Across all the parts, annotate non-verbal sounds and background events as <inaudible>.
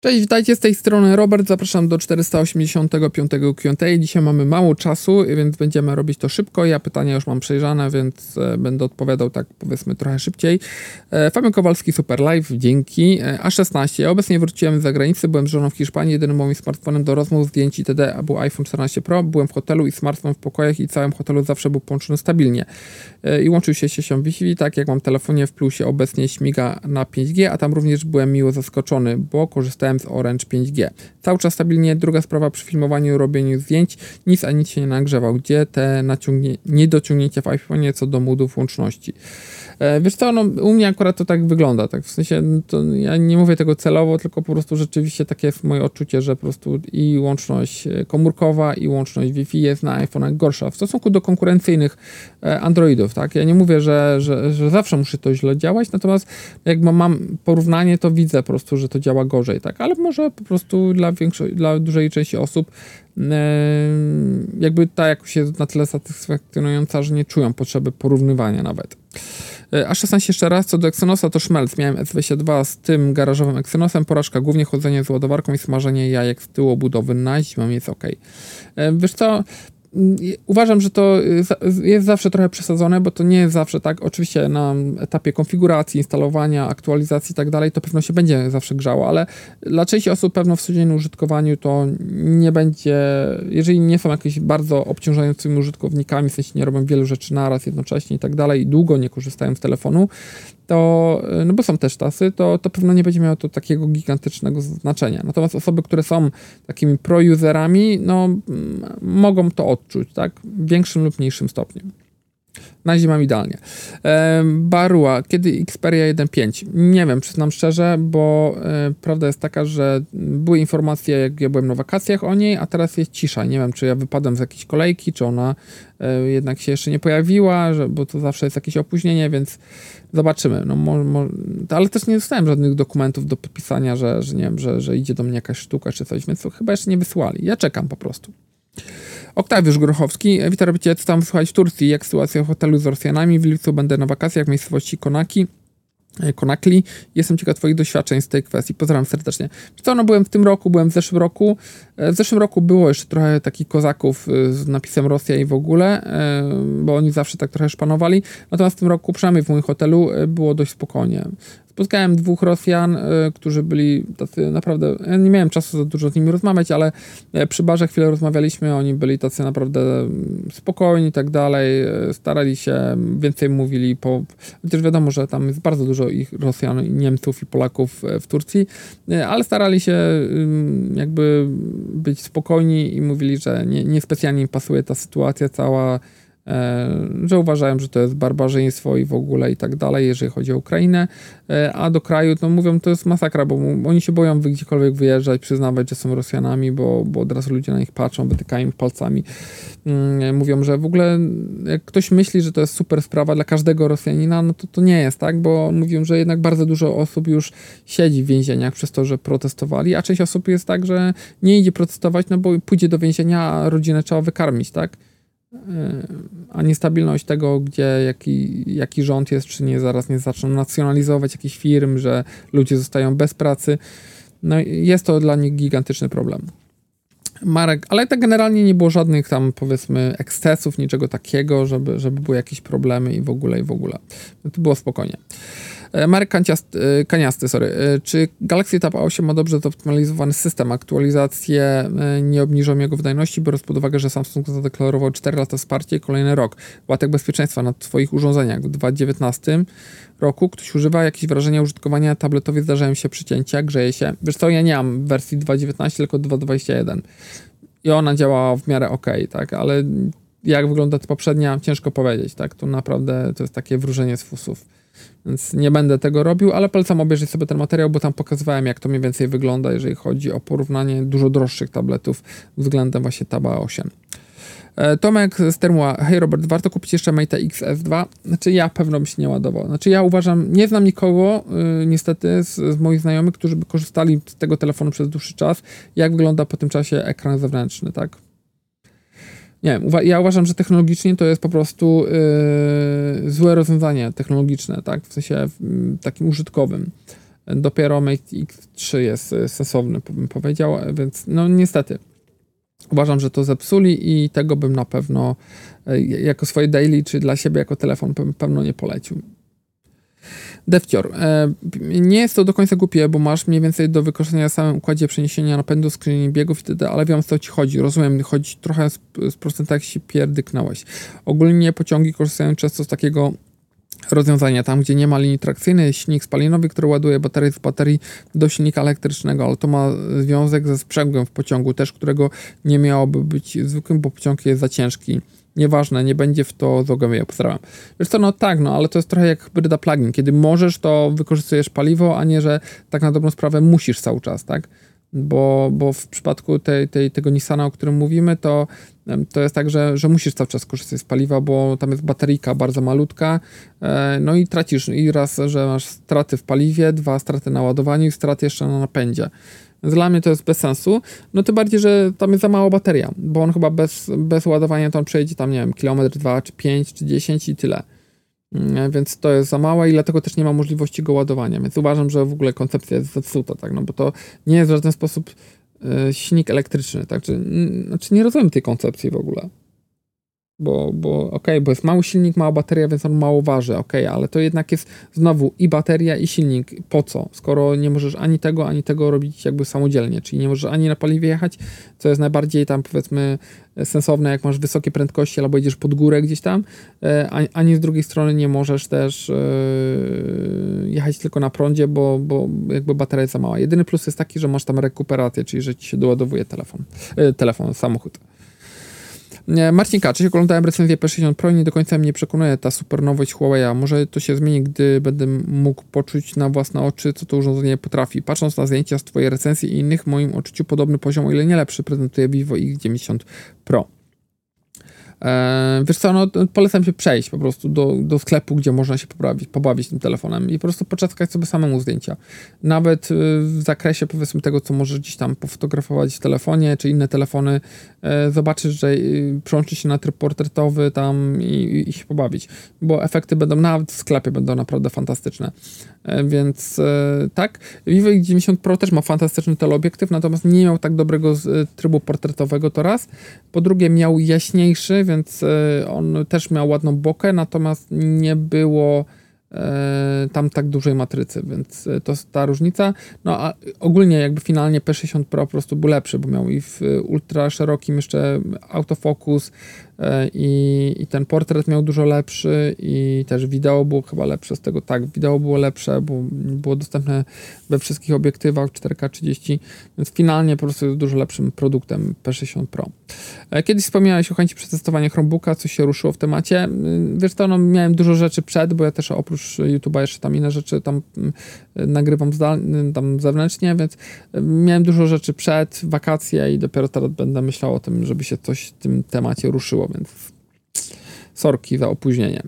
Cześć, witajcie z tej strony Robert, zapraszam do 485 Q&A. Dzisiaj mamy mało czasu, więc będziemy robić to szybko. Ja pytania już mam przejrzane, więc e, będę odpowiadał tak powiedzmy trochę szybciej. E, Fabian Kowalski, Super Live, dzięki. E, A16, ja obecnie wróciłem z zagranicy, byłem żoną w Hiszpanii, jedynym moim smartfonem do rozmów, zdjęć itd. był iPhone 14 Pro, byłem w hotelu i smartfon w pokojach i całym hotelu zawsze był połączony stabilnie. I łączył się siecią Wi-Fi, tak jak mam telefonie w plusie obecnie śmiga na 5G, a tam również byłem miło zaskoczony, bo korzystałem korzystałem z Orange 5G. Cały czas stabilnie. Druga sprawa przy filmowaniu robieniu zdjęć. Nic a nic się nie nagrzewał. Gdzie te niedociągnięcia w iPhone'ie co do modów łączności. E, wiesz co, no, u mnie akurat to tak wygląda, tak w sensie, no, ja nie mówię tego celowo, tylko po prostu rzeczywiście takie jest moje odczucie, że po prostu i łączność e, komórkowa i łączność Wi-Fi jest na iPhone'ach gorsza w stosunku do konkurencyjnych e, Androidów, tak, ja nie mówię, że, że, że zawsze musi to źle działać, natomiast jak mam porównanie, to widzę po prostu, że to działa gorzej, tak, ale może po prostu dla większej, dla dużej części osób jakby ta jakość jest na tyle satysfakcjonująca, że nie czują potrzeby porównywania nawet. E, a 16 jeszcze raz, co do Exynosa to szmelc. Miałem S22 z tym garażowym Exynosem, porażka głównie chodzenie z ładowarką i smażenie jajek z tyłu obudowy na zimę jest ok. E, wiesz co, Uważam, że to jest zawsze trochę przesadzone, bo to nie jest zawsze tak. Oczywiście na etapie konfiguracji, instalowania, aktualizacji i tak dalej, to pewno się będzie zawsze grzało, ale dla części osób pewno w codziennym użytkowaniu to nie będzie, jeżeli nie są jakieś bardzo obciążającymi użytkownikami, w sensie nie robią wielu rzeczy naraz jednocześnie i tak dalej, i długo nie korzystają z telefonu, to, no bo są też tasy, to, to pewno nie będzie miało to takiego gigantycznego znaczenia. Natomiast osoby, które są takimi pro-userami, no mogą to odczuć, tak, w większym lub mniejszym stopniu. Na zimę idealnie. Barua, kiedy Xperia 1.5? Nie wiem, przyznam szczerze, bo e, prawda jest taka, że były informacje, jak ja byłem na wakacjach o niej, a teraz jest cisza. Nie wiem, czy ja wypadłem z jakiejś kolejki, czy ona jednak się jeszcze nie pojawiła, że, bo to zawsze jest jakieś opóźnienie, więc zobaczymy. No, mo, mo, ale też nie dostałem żadnych dokumentów do podpisania, że, że nie wiem, że, że idzie do mnie jakaś sztuka czy coś, więc chyba jeszcze nie wysłali. Ja czekam po prostu. Oktawiusz Grochowski. Witam, robicie, co tam słuchać w Turcji, jak sytuacja w hotelu z Rosjanami. W lipcu będę na wakacjach w miejscowości Konaki. E, Konakli. Jestem ciekaw Twoich doświadczeń z tej kwestii. Pozdrawiam serdecznie. Co, no byłem w tym roku, byłem w zeszłym roku. E, w zeszłym roku było jeszcze trochę takich kozaków e, z napisem Rosja i w ogóle, bo oni zawsze tak trochę szpanowali. Natomiast w tym roku, przynajmniej w moim hotelu, było dość spokojnie. Spotkałem dwóch Rosjan, y, którzy byli tacy naprawdę. Nie miałem czasu za dużo z nimi rozmawiać, ale e, przy barze chwilę rozmawialiśmy. Oni byli tacy naprawdę mm, spokojni i tak dalej. E, starali się, więcej mówili. Po, chociaż wiadomo, że tam jest bardzo dużo ich Rosjan, Niemców i Polaków e, w Turcji, ale starali się jakby być spokojni i mówili, że nie, niespecjalnie im pasuje ta sytuacja cała że uważają, że to jest barbarzyństwo i w ogóle i tak dalej, jeżeli chodzi o Ukrainę, e, a do kraju, to mówią, to jest masakra, bo oni się boją gdziekolwiek wyjeżdżać, przyznawać, że są Rosjanami, bo, bo od razu ludzie na nich patrzą, wytykają ich palcami. Mm, mówią, że w ogóle jak ktoś myśli, że to jest super sprawa dla każdego Rosjanina, no to to nie jest, tak, bo mówią, że jednak bardzo dużo osób już siedzi w więzieniach przez to, że protestowali, a część osób jest tak, że nie idzie protestować, no bo pójdzie do więzienia, a rodzinę trzeba wykarmić, tak? E, a niestabilność tego, gdzie jaki, jaki rząd jest, czy nie zaraz nie zaczną nacjonalizować jakichś firm, że ludzie zostają bez pracy. No jest to dla nich gigantyczny problem. Marek, ale tak generalnie nie było żadnych tam powiedzmy ekscesów, niczego takiego, żeby, żeby były jakieś problemy i w ogóle, i w ogóle. To było spokojnie. E, Marek e, Kaniasty, sorry. E, czy Galaxy Tab 8 ma dobrze zoptymalizowany system? Aktualizacje nie obniżą jego wydajności, biorąc pod uwagę, że Samsung zadeklarował 4 lata wsparcia i kolejny rok. Łatek bezpieczeństwa na Twoich urządzeniach w 2019 roku ktoś używa jakieś wrażenia użytkowania tabletowi, zdarzają się przycięcia, grzeje się. Wiesz co, ja nie mam wersji 2.19, tylko 2.21 i ona działa w miarę ok, tak, ale jak wygląda ta poprzednia, ciężko powiedzieć, tak, tu naprawdę to jest takie wróżenie z fusów. Więc nie będę tego robił, ale polecam obejrzeć sobie ten materiał, bo tam pokazywałem, jak to mniej więcej wygląda, jeżeli chodzi o porównanie dużo droższych tabletów względem właśnie Taba 8. E, Tomek z Termuła. Hej Robert, warto kupić jeszcze Mate XS2? Znaczy ja pewno bym się nie ładował. Znaczy ja uważam, nie znam nikogo yy, niestety z, z, moich znajomych, którzy by korzystali z tego telefonu przez dłuższy czas. Jak wygląda po tym czasie ekran zewnętrzny, tak? Nie wiem, uwa ja uważam, że technologicznie to jest po prostu yy, złe rozwiązanie technologiczne, tak, w sensie yy, takim użytkowym. Dopiero Mate X3 jest sensowny, bym powiedział, więc no niestety. Uważam, że to zepsuli i tego bym na pewno jako swoje daily, czy dla siebie jako telefon pewno nie polecił. Defcior. E, nie jest to do końca głupie, bo masz mniej więcej do wykorzystania w samym układzie przeniesienia napędu, skrzyni biegów itd., ale wiem, o co ci chodzi. Rozumiem, chodzi trochę z, z procenta, jak się pierdyknąłeś. Ogólnie pociągi korzystają często z takiego rozwiązania tam, gdzie nie ma linii trakcyjnej, silnik spalinowy, który ładuje baterię z baterii do silnika elektrycznego, ale to ma związek ze sprzęgłem w pociągu też, którego nie miałoby być zwykłym, bo pociąg jest za ciężki nieważne, nie będzie w to zogłębienia. Pozdrawiam. Wiesz co, no tak, no ale to jest trochę jak hybryda plugin. Kiedy możesz, to wykorzystujesz paliwo, a nie, że tak na dobrą sprawę musisz cały czas, tak? Bo, bo w przypadku tej, tej, tego Nissana, o którym mówimy, to, to jest tak, że, że musisz cały czas korzystać z paliwa, bo tam jest bateryjka bardzo malutka, e, no i tracisz i raz, że masz straty w paliwie, dwa straty na ładowaniu i straty jeszcze na napędzie. Dla mnie to jest bez sensu. No tym bardziej, że tam jest za mała bateria, bo on chyba bez, bez ładowania to on przejdzie tam, nie wiem, kilometr, dwa, czy pięć, czy dziesięć i tyle. Mm, więc to jest za małe i dlatego też nie ma możliwości go ładowania. Więc uważam, że w ogóle koncepcja jest zepsuta, tak, no bo to nie jest w żaden sposób y, silnik elektryczny, tak, czy, znaczy nie rozumiem tej koncepcji w ogóle bo, bo okej, okay, bo jest mały silnik, mała bateria, więc on mało waży, okej, okay, ale to jednak jest znowu i bateria, i silnik. Po co? Skoro nie możesz ani tego, ani tego robić jakby samodzielnie, czyli nie możesz ani na paliwie jechać, co jest najbardziej tam powiedzmy sensowne, jak masz wysokie prędkości albo jedziesz pod górę gdzieś tam, e, ani z drugiej strony nie możesz też e, jechać tylko na prądzie, bo, bo jakby bateria jest za mała. Jedyny plus jest taki, że masz tam rekuperację, czyli że ci się doładowuje telefon, e, telefon, samochód. Marcin K. Cześć, oglądałem recenzję P60 Pro i nie do końca mnie przekonuje ta super nowość Huawei. Może to się zmieni, gdy będę mógł poczuć na własne oczy, co to urządzenie potrafi. Patrząc na zdjęcia z Twojej recenzji i innych, w moim odczuciu podobny poziom, o ile nie lepszy, prezentuje Vivo X90 Pro. E, wiesz co, no, polecam się przejść po prostu do, do sklepu, gdzie można się pobawić, pobawić tym telefonem i po prostu poczaskać sobie samemu zdjęcia. Nawet y, w zakresie powiedzmy tego, co możesz gdzieś tam pofotografować w telefonie, czy inne telefony, e, zobaczysz, że y, przełączy się na tryb portretowy tam i, i się pobawić, bo efekty będą nawet w sklepie będą naprawdę fantastyczne. E, więc tak, Vivo X90 Pro też ma fantastyczny teleobiektyw, natomiast nie miał tak dobrego trybu portretowego to raz. Po drugie miał jaśniejszy, więc e, on też miał ładną bokę, natomiast nie było e, tam tak dużej matrycy, więc e, to jest ta różnica. No a ogólnie jakby finalnie P60 Pro po prostu był lepszy, bo miał i w ultra szerokim jeszcze autofokus, i, i ten portret miał dużo lepszy i też wideo było chyba lepsze z tego, tak, wideo było lepsze, bo było dostępne we wszystkich obiektywach 4K 30, więc finalnie po prostu jest dużo lepszym produktem P60 Pro. E, kiedyś wspomniałeś o chęci przetestowania Chromebooka, coś się ruszyło w temacie. E, wiesz to, no, miałem dużo rzeczy przed, bo ja też oprócz YouTube'a jeszcze tam inne rzeczy tam nagrywam zdalnie, tam zewnętrznie, więc miałem dużo rzeczy przed, wakacje i dopiero teraz będę myślał o tym, żeby się coś w tym temacie ruszyło więc sorki za opóźnienie.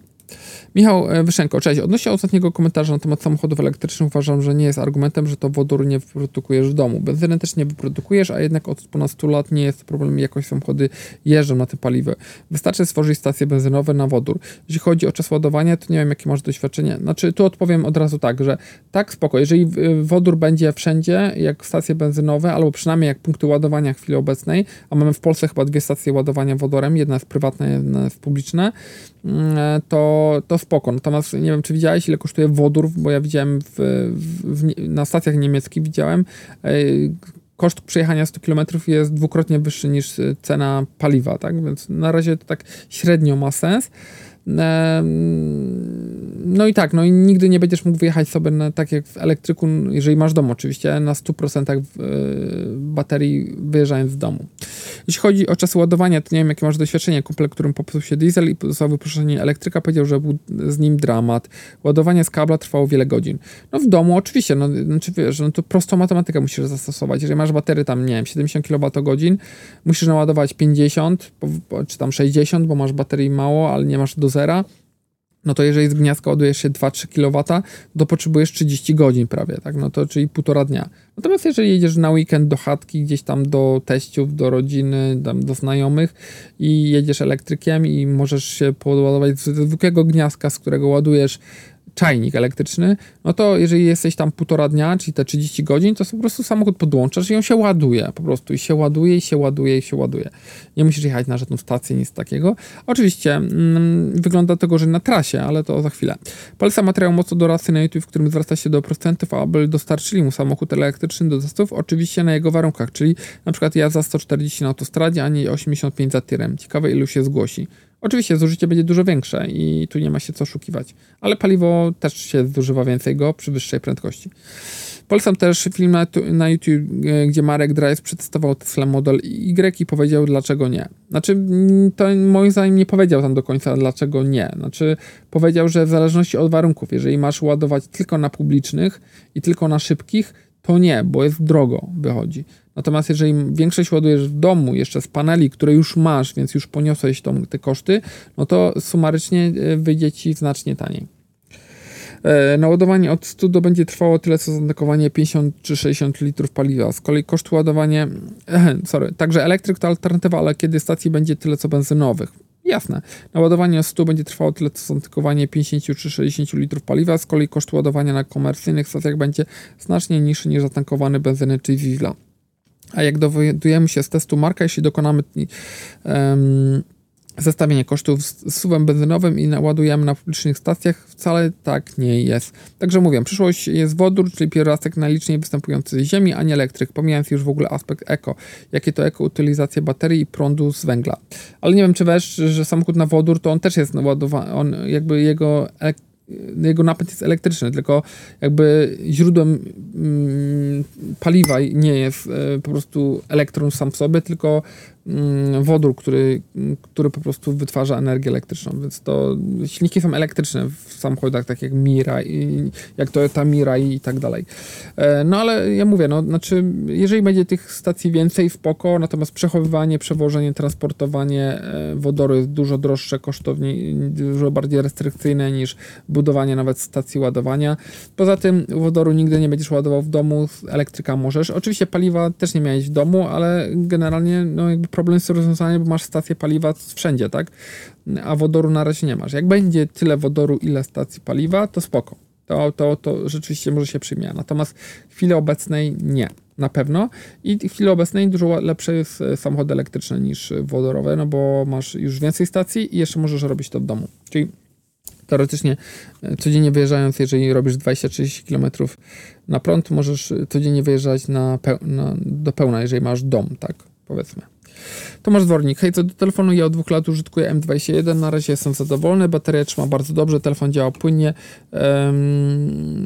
Michał e, Wyszenko, cześć. Odnośnie ostatniego komentarza na temat samochodów elektrycznych uważam, że nie jest argumentem, że to wodór nie wyprodukujesz w domu. Benzyny też nie wyprodukujesz, a jednak od ponad 100 lat nie jest problem, jakoś samochody jeżdżą na tym paliwo. Wystarczy stworzyć stacje benzynowe na wodór. Jeśli chodzi o czas ładowania, to nie wiem, jakie masz doświadczenie. Znaczy, tu odpowiem od razu tak, że tak, spoko. Jeżeli wodór będzie wszędzie, jak stacje benzynowe, albo przynajmniej jak punkty ładowania w chwili obecnej, a mamy w Polsce chyba dwie stacje ładowania wodorem, jedna jest prywatna, jedna jest publiczna, mm, e, to, to spoko. Natomiast nie wiem, czy widziałeś, ile kosztuje wodór, bo ja widziałem w, w, w, na stacjach niemieckich, widziałem koszt przejechania 100 km jest dwukrotnie wyższy niż cena paliwa, tak? Więc na razie to tak średnio ma sens. No i tak, no i nigdy nie będziesz mógł wyjechać sobie na, tak jak w elektryku, jeżeli masz dom oczywiście, na 100% e, baterii wyjeżdżając z domu. Jeśli chodzi o czas ładowania, to nie wiem jakie masz doświadczenie. Kumple, którym popsuł się diesel i został wyproszenie elektryka, powiedział, że był z nim dramat. Ładowanie z kabla trwało wiele godzin. No w domu oczywiście, no znaczy wiesz, no to prostą matematykę musisz zastosować. Jeżeli masz baterię tam, nie wiem, 70 kWh, musisz naładować 50 czy tam 60, bo masz baterii mało, ale nie masz do zera no to jeżeli z gniazdka ładujesz się 2-3 kW, to potrzebujesz 30 godzin prawie, tak? No to czyli półtora dnia. Natomiast jeżeli jedziesz na weekend do chatki, gdzieś tam do teściów, do rodziny, tam do znajomych i jedziesz elektrykiem i możesz się podładować z zwykłego gniazdka, z którego ładujesz czajnik elektryczny, no to jeżeli jesteś tam półtora dnia, czyli te 30 godzin, to po prostu samochód podłączasz i on się ładuje po prostu i się ładuje, i się ładuje, i się ładuje. Nie musisz jechać na żadną stację, nic takiego. Oczywiście mm, wygląda to gorzej na trasie, ale to za chwilę. Polecam materiał mocno dorasty na YouTube, w którym zwraca się do procentów, aby dostarczyli mu samochód elektryczny do testów, oczywiście na jego warunkach, czyli na przykład ja za 140 na autostradzie, a nie 85 za tirem. Ciekawe ilu się zgłosi. Oczywiście zużycie będzie dużo większe i tu nie ma się co oszukiwać, ale paliwo też się zużywa więcej go przy wyższej prędkości. Polecam też film na, na YouTube, e, gdzie Marek Drive przedstawiał Tesla Model Y i powiedział dlaczego nie. Znaczy, to moim zdaniem nie powiedział tam do końca dlaczego nie. Znaczy, powiedział, że w zależności od warunków, jeżeli masz ładować tylko na publicznych i tylko na szybkich, to nie, bo jest drogo, wychodzi. Natomiast jeżeli większość ładujesz w domu, jeszcze z paneli, które już masz, więc już poniosłeś tą, te koszty, no to sumarycznie e, wyjdzie ci znacznie taniej. E, naładowanie od 100 do będzie trwało tyle, co zatankowanie 50 czy 60 litrów paliwa. Z kolei koszt ładowania, <clears throat> sorry, także elektryk to alternatywa, ale kiedy stacji będzie tyle, co benzynowych. Jasne. Naładowanie od 100 będzie trwało tyle, co zatankowanie 50 czy 60 litrów paliwa. Z kolei koszt ładowania na komercyjnych stacjach będzie znacznie niższy niż zatankowany benzyny czy diesla. A jak dowiadujemy się z testu marka, jeśli dokonamy um, zestawienie kosztów z suwem benzynowym i naładujemy na publicznych stacjach, wcale tak nie jest. Także mówię, przyszłość jest wodór, czyli pierwiastek najliczniej występujący z ziemi, a nie elektryk, pomijając już w ogóle aspekt eko. Jakie to eko utylizacja baterii i prądu z węgla. Ale nie wiem, czy wiesz, że samochód na wodór to on też jest naładowany, on jakby jego jego napęd jest elektryczny, tylko jakby źródłem mm, paliwa nie jest e, po prostu elektron sam w sobie, tylko wodór, który, który po prostu wytwarza energię elektryczną, więc to silniki są elektryczne w samochodach, tak jak Mira, i, jak Toyota Mira i tak dalej. E, no ale ja mówię, no znaczy, jeżeli będzie tych stacji więcej, spoko, natomiast przechowywanie, przewożenie, transportowanie e, wodoru jest dużo droższe, kosztownie, dużo bardziej restrykcyjne niż budowanie nawet stacji ładowania. Poza tym wodoru nigdy nie będziesz ładował w domu, elektryka możesz. Oczywiście paliwa też nie miałeś w domu, ale generalnie no jakby problem jest rozwiązanie, bo masz stację paliwa wszędzie, tak? A wodoru na razie nie masz. Jak będzie tyle wodoru, ile stacji paliwa, to spoko. To, to, to rzeczywiście może się przyjmie. Natomiast w chwili obecnej nie. Na pewno. I w chwili obecnej dużo lepsze jest e, samochody elektryczne niż wodorowe, no bo masz już więcej stacji i jeszcze możesz robić to w domu. Czyli teoretycznie e, codziennie wyjeżdżając, jeżeli robisz 20-30 km na prąd, możesz codziennie wyjeżdżać na, na, do pełna, jeżeli masz dom, tak powiedzmy. Tomasz Dwornik. Hej, co do telefonu, ja od dwóch lat użytkuję M21, na razie jestem zadowolony, bateria trzyma bardzo dobrze, telefon działa płynnie, um,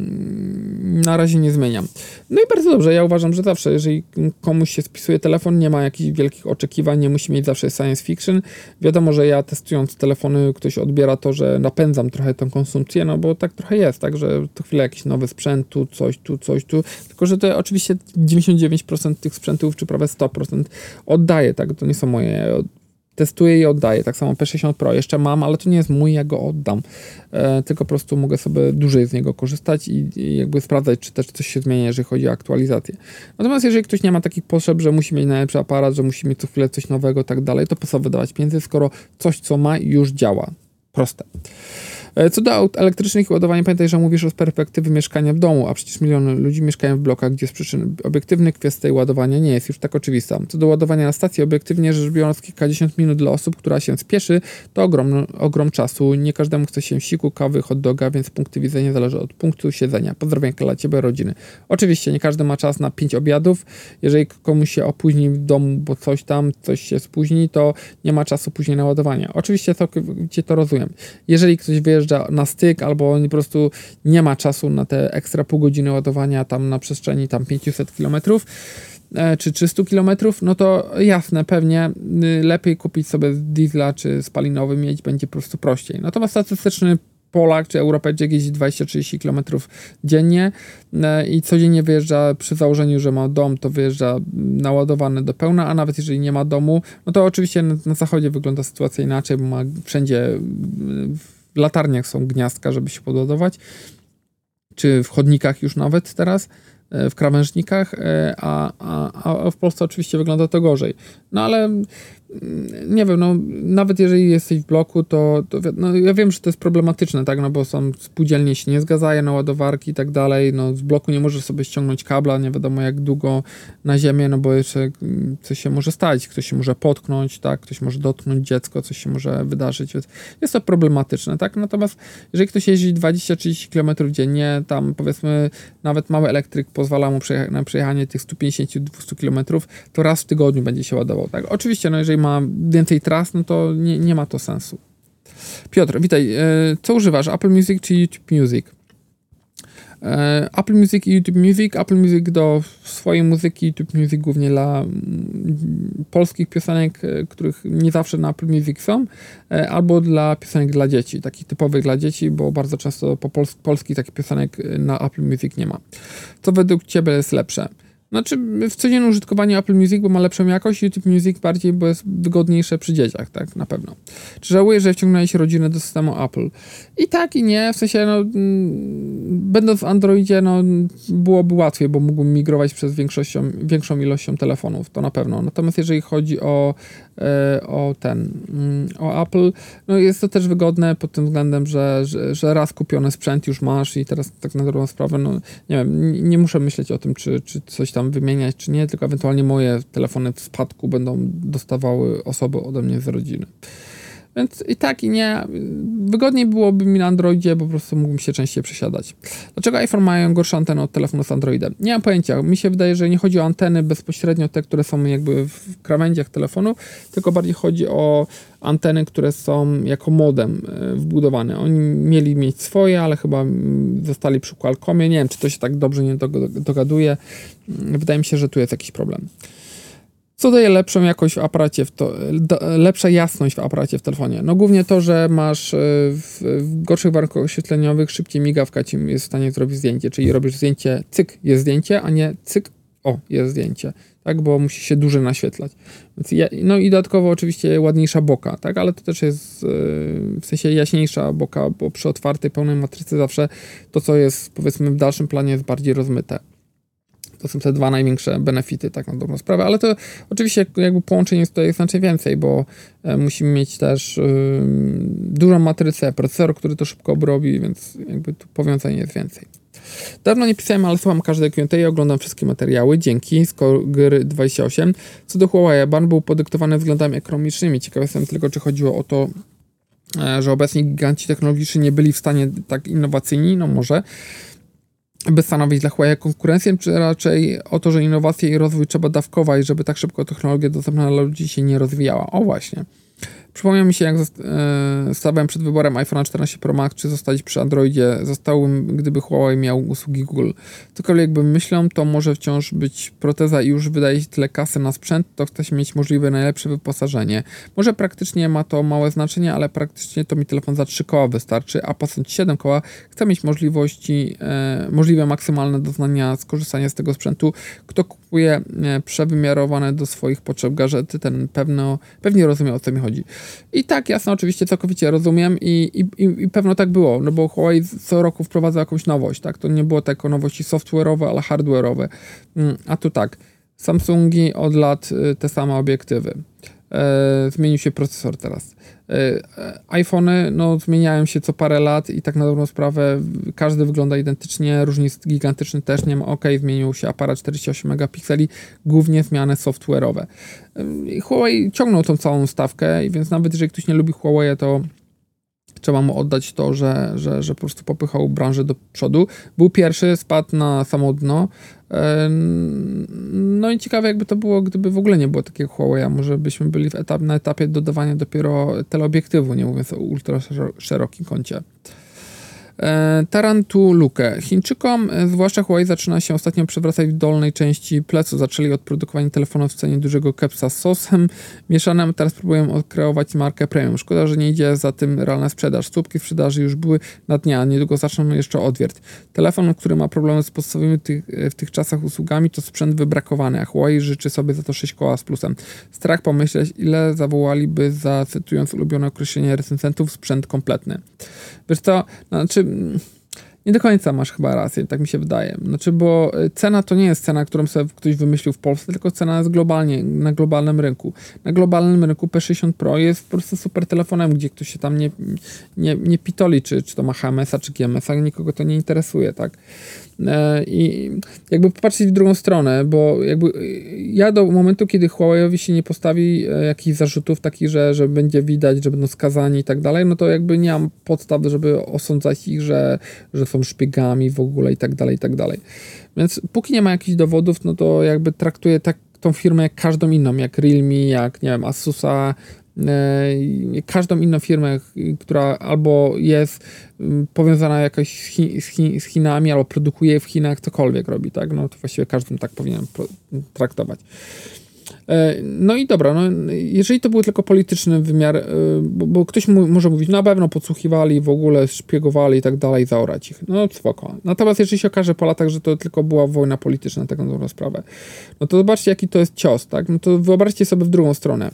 na razie nie zmieniam. No i bardzo dobrze, ja uważam, że zawsze, jeżeli komuś się spisuje telefon, nie ma jakichś wielkich oczekiwań, nie musi mieć zawsze science fiction. Wiadomo, że ja testując telefony, ktoś odbiera to, że napędzam trochę tą konsumpcję, no bo tak trochę jest, tak, że to chwilę jakiś nowy sprzęt, tu coś, tu coś, tu, tylko że to oczywiście 99% tych sprzętów, czy prawie 100% oddaje, tak, to nie są moje. Testuję i oddaję. Tak samo P60 Pro jeszcze mam, ale to nie jest mój, ja go oddam. E, tylko po prostu mogę sobie dłużej z niego korzystać i, i, jakby sprawdzać, czy też coś się zmienia, jeżeli chodzi o aktualizację. Natomiast jeżeli ktoś nie ma takich potrzeb, że musi mieć najlepszy aparat, że musi mieć co chwilę coś nowego i tak dalej, to po co wydawać pieniędzy, skoro coś, co ma, już działa. Proste. E, co do aut elektrycznych i ładowania, pamiętaj, że mówisz o perspektywy mieszkania w domu, a przecież miliony ludzi mieszkają w blokach, gdzie z przyczyn obiektywnych kwestia ładowania nie jest już tak oczywista. Co do ładowania na stacji, obiektywnie rzecz biorąc, kilkadziesiąt minut dla osób, która się spieszy, to ogrom, ogrom czasu. Nie każdemu chce się siku, kawy, hot doga, więc punkty widzenia zależy od punktu siedzenia. Pozdrowienia dla Ciebie, rodziny. Oczywiście, nie każdy ma czas na pięć obiadów. Jeżeli komuś się opóźni w domu, bo coś tam, coś się spóźni, to nie ma czasu później na ładowanie. Oczywiście całkowicie to rozumiem. Jeżeli ktoś wyjeżdża wyjeżdża na styk, albo po prostu nie ma czasu na te ekstra pół godziny ładowania tam na przestrzeni tam 500 km e, czy 300 km, no to jasne, pewnie y, lepiej kupić sobie diesla czy spalinowy mieć będzie po prostu prościej. Natomiast statystyczny Polak czy Europejczyk jeździ 20-30 km dziennie e, i codziennie wyjeżdża przy założeniu, że ma dom, to wyjeżdża naładowany do pełna, a nawet jeżeli nie ma domu, no to oczywiście na, na zachodzie wygląda sytuacja inaczej, bo ma wszędzie w latarniach są gniazdka, żeby się podładować, czy w chodnikach już nawet teraz, e, w krawężnikach, e, a, a, a w Polsce oczywiście wygląda to gorzej. No ale nie wiem, no nawet jeżeli jesteś w bloku, to, to no, ja wiem, że to jest problematyczne, tak, no bo są spółdzielnie się nie zgadzają na ładowarki i tak dalej, no z bloku nie możesz sobie ściągnąć kabla, nie wiadomo jak długo na ziemię, no bo jeszcze mm, coś się może stać, ktoś się może potknąć, tak, ktoś może dotknąć dziecko, coś się może wydarzyć, więc jest to problematyczne, tak, natomiast jeżeli ktoś jeździ 20-30 km dziennie, tam powiedzmy nawet mały elektryk pozwala mu na przejechanie tych 150-200 km, to raz w tygodniu będzie się ładował, tak, oczywiście, no jeżeli ma więcej tras, no to nie, nie ma to sensu. Piotr, witaj. E, co używasz? Apple Music czy YouTube Music? E, Apple Music i YouTube Music. Apple Music do swojej muzyki, YouTube Music głównie dla mm, polskich piosenek, e, których nie zawsze na Apple Music są, albo dla piosenek dla dzieci, takich typowych dla dzieci, bo bardzo często po pols polskich takich piosenek na Apple Music nie ma. Co według Ciebie jest lepsze? Znaczy w codziennym użytkowaniu Apple Music, bo ma lepszą jakość, YouTube Music bardziej, bo jest wygodniejsze przy dzieciach, tak, na pewno. Czy żałuję, że wciągnęłeś rodzinę do systemu Apple? I tak, i nie, w sensie, no, będąc w Androidzie, no, byłoby łatwiej, bo mógłbym migrować przez większością, większą ilością telefonów, to na pewno. Natomiast jeżeli chodzi o, e, o ten, mm, o Apple, no jest to też wygodne pod tym względem, że, że, że raz kupiony sprzęt już masz i teraz tak na dobrą sprawę, no, nie wiem, nie muszę myśleć o tym, czy, czy coś tam tam wymieniać, czy nie, tylko ewentualnie moje telefony w spadku będą dostawały osoby ode mnie z rodziny. Więc i tak, i nie. Wygodniej byłoby mi na Androidzie, po prostu mógłbym się częściej przesiadać. Dlaczego iPhone mają gorsze anteny od telefonu z Androidem? Nie mam pojęcia. Mi się wydaje, że nie chodzi o anteny bezpośrednio te, które są jakby w krawędziach telefonu, tylko bardziej chodzi o anteny, które są jako modem e, wbudowane. Oni mieli mieć swoje, ale chyba zostali przy Qualcommie. Nie wiem, czy to się tak dobrze nie dogaduje. Wydaje mi się, że tu jest jakiś problem. Co daje lepszą jakość w aparacie, w to, lepsza jasność w aparacie w telefonie? No głównie to, że masz e, w, w gorszych warunkach oświetleniowych szybciej migawka ci jest w stanie zrobić zdjęcie, czyli robisz zdjęcie, cyk, jest zdjęcie, a nie cyk, o, jest zdjęcie, tak, bo musi się dłużej naświetlać. Ja, no i dodatkowo oczywiście ładniejsza boka, tak, ale to też jest e, w sensie jaśniejsza boka, bo przy otwartej, pełnej matrycy zawsze to, co jest powiedzmy w dalszym planie jest bardziej rozmyte. To są te dwa największe benefity, tak na dobrą sprawę, ale to oczywiście jakby połączeń jest tutaj znacznie więcej, bo e, musimy mieć też yy, dużą matrycę, procesor, który to szybko obrobi, więc jakby tu powiązań jest więcej. Dawno nie pisałem, ale słucham każdej Q&A i oglądam wszystkie materiały. Dzięki. Skogry 28. Co do Huawei, ban był podyktowany względami ekonomicznymi. Ciekaw jestem tylko, czy chodziło o to, e, że obecni giganci technologiczni nie byli w stanie tak innowacyjni, no może by stanowić dla Huawei konkurencję, czy raczej o to, że innowacje i rozwój trzeba dawkować, żeby tak szybko technologia dostępna dla ludzi się nie rozwijała. O właśnie. Przypomniał mi się, jak e, stawałem przed wyborem iPhone 14 Pro Max, czy zostać przy Androidzie. Zostałbym, gdyby Huawei miał usługi Google. Cokolwiek bym myślał, to może wciąż być proteza i już wydaje tyle kasy na sprzęt, to chce się mieć możliwe najlepsze wyposażenie. Może praktycznie ma to małe znaczenie, ale praktycznie to mi telefon za 3 koła wystarczy, a płacąc 7 koła chcę mieć możliwości, e, możliwe maksymalne doznania skorzystania z tego sprzętu. Kto kupuje przewymiarowane do swoich potrzeb gadżety, ten pewno, pewnie rozumie o co mi chodzi. I tak, jasno, oczywiście całkowicie rozumiem i, i, i pewno tak było, no bo Huawei co roku wprowadza jakąś nowość, tak? To nie było tylko nowości software'owe, ale hardware'owe. Mm, a tu tak, Samsungi od lat y, te same obiektywy. E, zmienił się procesor teraz. E, iPhony no, zmieniają się co parę lat i tak na dobrą sprawę każdy wygląda identycznie, różnic gigantyczny też nie ma. Ok, zmienił się aparat 48 megapikseli, głównie zmiany software'owe. E, Huawei ciągnął tą całą stawkę, więc nawet jeżeli ktoś nie lubi Huawei, to trzeba mu oddać to, że, że, że po prostu popychał branżę do przodu. Był pierwszy, spadł na samo dno. No i ciekawe, jakby to było, gdyby w ogóle nie było takiego Huawei. Może byśmy byli w etap, na etapie dodawania dopiero teleobiektywu, nie mówiąc o ultra szerokim kącie. E, Tarantulukę. Chińczykom, e, zwłaszcza Huawei, zaczyna się ostatnio przewracać w dolnej części plecu. Zaczęli od produkowania telefonów w cenie dużego kepsa z sosem mieszanym, teraz próbują odkreować markę premium. Szkoda, że nie idzie za tym realna sprzedaż. Słupki sprzedaży już były na dnia, niedługo zaczną jeszcze odwiert. Telefon, który ma problemy z podstawowymi tych, e, w tych czasach usługami, to sprzęt wybrakowany, a Huawei życzy sobie za to 6 koła z plusem. Strach pomyśleć, ile zawołaliby za, cytując ulubione określenie recenzentów, sprzęt kompletny. Wiesz co, znaczy nie do końca masz chyba rację, tak mi się wydaje. Znaczy, bo e, cena to nie jest cena, którą sobie ktoś wymyślił w Polsce, tylko cena jest globalnie, na globalnym rynku. Na globalnym rynku P60 Pro jest po prostu super telefonem, gdzie ktoś się tam nie, nie, nie pitoli, czy, czy to ma HMS-a, czy GMS-a, nikogo to nie interesuje, tak? E, I jakby popatrzeć w drugą stronę, bo jakby ja do momentu, kiedy Huawei'owi się nie postawi e, jakichś zarzutów takich, że, że będzie widać, że będą skazani i tak dalej, no to jakby nie mam podstaw, żeby osądzać ich, że, że są szpiegami w ogóle i tak dalej, i tak dalej. Więc póki nie ma jakichś dowodów, no to jakby traktuję tak tą firmę jak każdą inną, jak Realme, jak nie wiem, Asusa, e, każdą inną firmę, która albo jest mm, powiązana jakoś z, Chi, z, Chi, z, Chinami, albo produkuje w Chinach, cokolwiek robi, tak? No to właściwie każdym tak powinien traktować. E, no i dobra, no, jeżeli to był tylko polityczny wymiar, e, bo, bo ktoś mu, może mówić, no na pewno podsłuchiwali, w ogóle szpiegowali i tak dalej, zaorać ich. No spoko. Natomiast jeżeli się okaże po latach, że to tylko była wojna polityczna, taką dobrą sprawę, no to zobaczcie, jaki to jest cios, tak? No to wyobraźcie sobie w drugą stronę.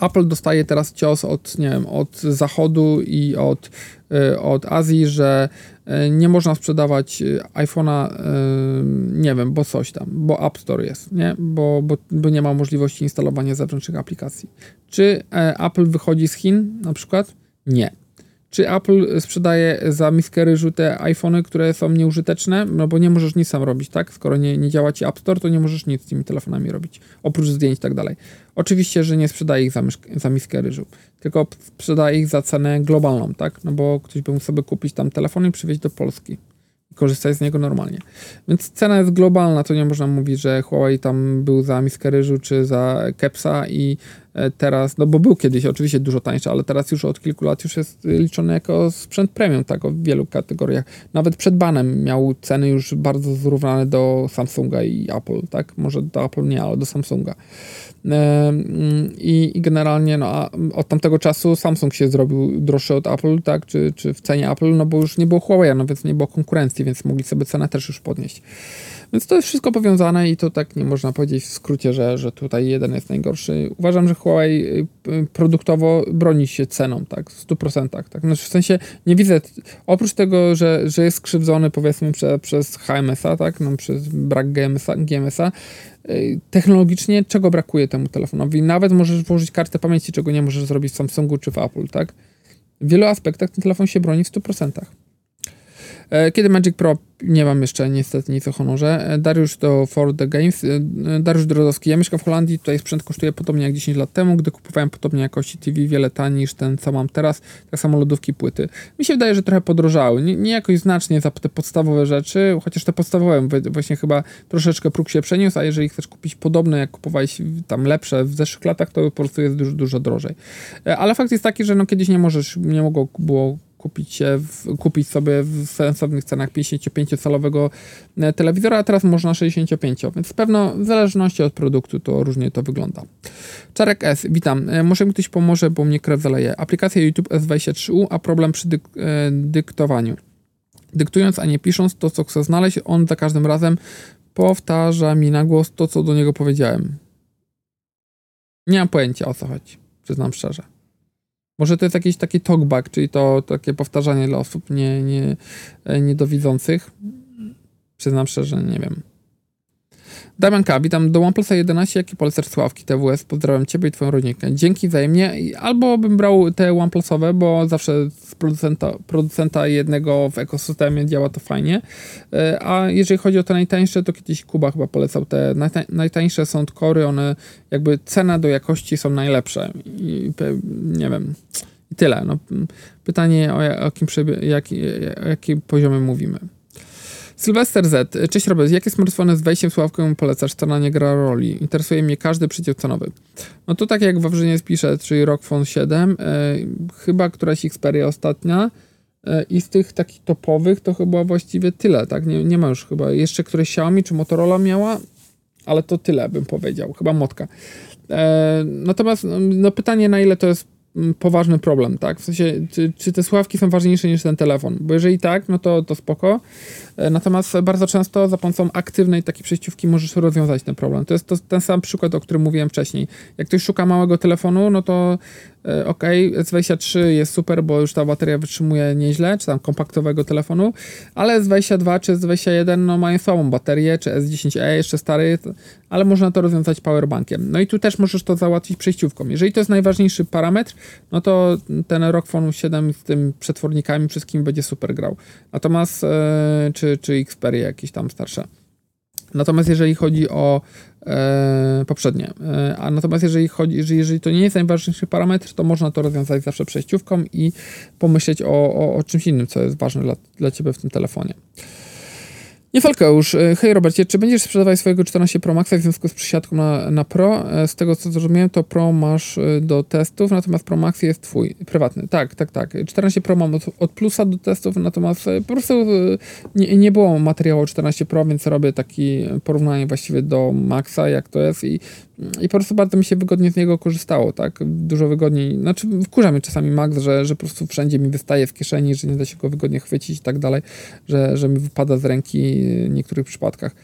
Apple dostaje teraz cios od, nie wiem, od Zachodu i od, e, od Azji, że E, nie można sprzedawać e, iPhone'a, e, nie wiem, bo coś tam, bo App Store jest, nie? Bo, bo, bo nie ma możliwości instalowania zewnętrznych aplikacji. Czy Apple wychodzi z Chin na przykład? Nie. Czy Apple sprzedaje za miskę ryżu te iPhony, które są nieużyteczne? No bo nie możesz nic sam robić, tak? Skoro nie, nie działa ci App Store, to nie możesz nic z tymi telefonami robić, oprócz zdjęć i tak dalej. Oczywiście, że nie sprzedaje ich za, za miskę ryżu, tylko sprzedaje ich za cenę globalną, tak? No bo ktoś by mógł sobie kupić tam telefon i przywieźć do Polski korzystać z niego normalnie. Więc cena jest globalna, to nie można mówić, że Huawei tam był za miskę ryżu czy za kepsa i teraz, no bo był kiedyś oczywiście dużo tańszy, ale teraz już od kilku lat już jest liczony jako sprzęt premium, tak, w wielu kategoriach. Nawet przed banem miał ceny już bardzo zrównane do Samsunga i Apple, tak, może do Apple nie, ale do Samsunga. I, I, generalnie no, od tamtego czasu Samsung się zrobił droższy od Apple, tak, czy, czy w cenie Apple, no bo już nie było Huawei, no więc nie było konkurencji, więc mogli sobie cenę też już podnieść. Więc to jest wszystko powiązane i to tak nie można powiedzieć w skrócie, że, że tutaj jeden jest najgorszy. Uważam, że Huawei y, produktowo broni się ceną, tak, w 100%. Tak. Znaczy w sensie nie widzę, oprócz tego, że, że jest skrzywdzony powiedzmy prze, przez HMS-a, tak, no, przez brak GMS-a, GMS-a y, technologicznie czego brakuje temu telefonowi? Nawet możesz włożyć kartę pamięci, czego nie możesz zrobić w Samsungu czy w Apple, tak? W wielu aspektach ten telefon się broni w 100%. E, kiedy Magic Pro nie mam jeszcze niestety nic o honorze. E, Dariusz do For The Games. E, Dariusz Drodowski. Ja mieszkam w Holandii, tutaj sprzęt kosztuje podobnie jak 10 lat temu, gdy kupowałem podobnie jakości TV, wiele taniej niż ten, co mam teraz. Tak samo lodówki, płyty. Mi się wydaje, że trochę podrożały. Nie, nie jakoś znacznie za te podstawowe rzeczy, chociaż te podstawowe właśnie chyba troszeczkę próg się przeniósł, a jeżeli chcesz kupić podobne, jak kupowałeś tam lepsze w zeszłych latach, to po prostu jest dużo, dużo drożej. Ale fakt jest taki, że no kiedyś nie możesz, nie mogło było kupić, w, kupić sobie w sensownych cenach 55-calowego e, telewizora, a teraz można 65, więc pewno w zależności od produktu to różnie to wygląda. Czarek S, witam. E, może mi ktoś pomoże, bo mnie krew zaleje. Aplikacja YouTube S23U, a problem przy dyk e, dyktowaniu. Dyktując, a nie pisząc to, co chcę znaleźć, on za każdym razem powtarza mi na głos to, co do niego powiedziałem. Nie mam pojęcia o co chodzi, przyznam szczerze. Może to jest jakiś taki talkback, czyli to takie powtarzanie dla osób nie, nie, e, niedowidzących. Przyznam szczerze, nie wiem. Damian K., witam do OnePlusa 11, jaki polecasz Sławki TWS? Pozdrawiam Ciebie i Twoją rodzinkę. Dzięki wzajemnie. Albo bym brał te OnePlusowe, bo zawsze z producenta, producenta jednego w ekosystemie działa to fajnie. E, a jeżeli chodzi o te najtańsze, to kiedyś Kuba chyba polecał te najtańsze kory, one jakby cena do jakości są najlepsze. I nie wiem, i tyle. No, pytanie o jakim, jak, o jakim poziomie mówimy. Sylwester Z. Cześć Robert, jakie smartfony z wejściem sławką polecasz? Strona nie gra roli. Interesuje mnie każdy przyciąg cenowy. No to tak jak Wawrzyniec pisze, czyli ROG Phone 7, e, chyba któraś Xperia ostatnia e, i z tych takich topowych to chyba właściwie tyle, tak? Nie, nie ma już chyba. Jeszcze któreś Xiaomi czy Motorola miała, ale to tyle bym powiedział. Chyba Motka. E, natomiast no, no pytanie na ile to jest poważny problem, tak? W sensie, czy, czy, te słuchawki są ważniejsze niż ten telefon? Bo jeżeli tak, no to, to spoko. E, natomiast bardzo często za pomocą aktywnej takiej przejściówki możesz rozwiązać ten problem. To jest to, ten sam przykład, o którym mówiłem wcześniej. Jak ktoś szuka małego telefonu, no to ok, S23 jest super, bo już ta bateria wytrzymuje nieźle, czy tam kompaktowego telefonu, ale S22 czy S21 no, mają słabą baterię, czy S10e jeszcze stary, ale można to rozwiązać powerbankiem. No i tu też możesz to załatwić przejściówką. Jeżeli to jest najważniejszy parametr, no to ten ROG Phone 7 z tym przetwornikami wszystkim będzie super grał. Natomiast, e, czy, czy Xperia jakieś tam starsze. Natomiast jeżeli chodzi o e, poprzednie, e, a natomiast jeżeli chodzi, jeżeli, to nie jest najważniejszy parametr, to można to rozwiązać zawsze przejściówką i pomyśleć o, o, o czymś innym, co jest ważne dla, dla Ciebie w tym telefonie. Nie już. E, hej Robercie, czy będziesz sprzedawać swojego 14 Pro Maxa w związku z przysiadką na, na Pro? E, z tego co zrozumiałem, to Pro masz e, do testów, natomiast Pro Max jest twój, prywatny. Tak, tak, tak. 14 Pro mam od, od plusa do testów, natomiast po prostu nie, nie było materiału 14 Pro, więc robię takie porównanie właściwie do Maxa, jak to jest i i po prostu bardzo mi się wygodnie z niego korzystało, tak? Dużo wygodniej. Znaczy, wkurza mnie czasami Max, że, że po prostu wszędzie mi wystaje w kieszeni, że nie da się go wygodnie chwycić i tak dalej, że, że mi wypada z ręki w niektórych przypadkach.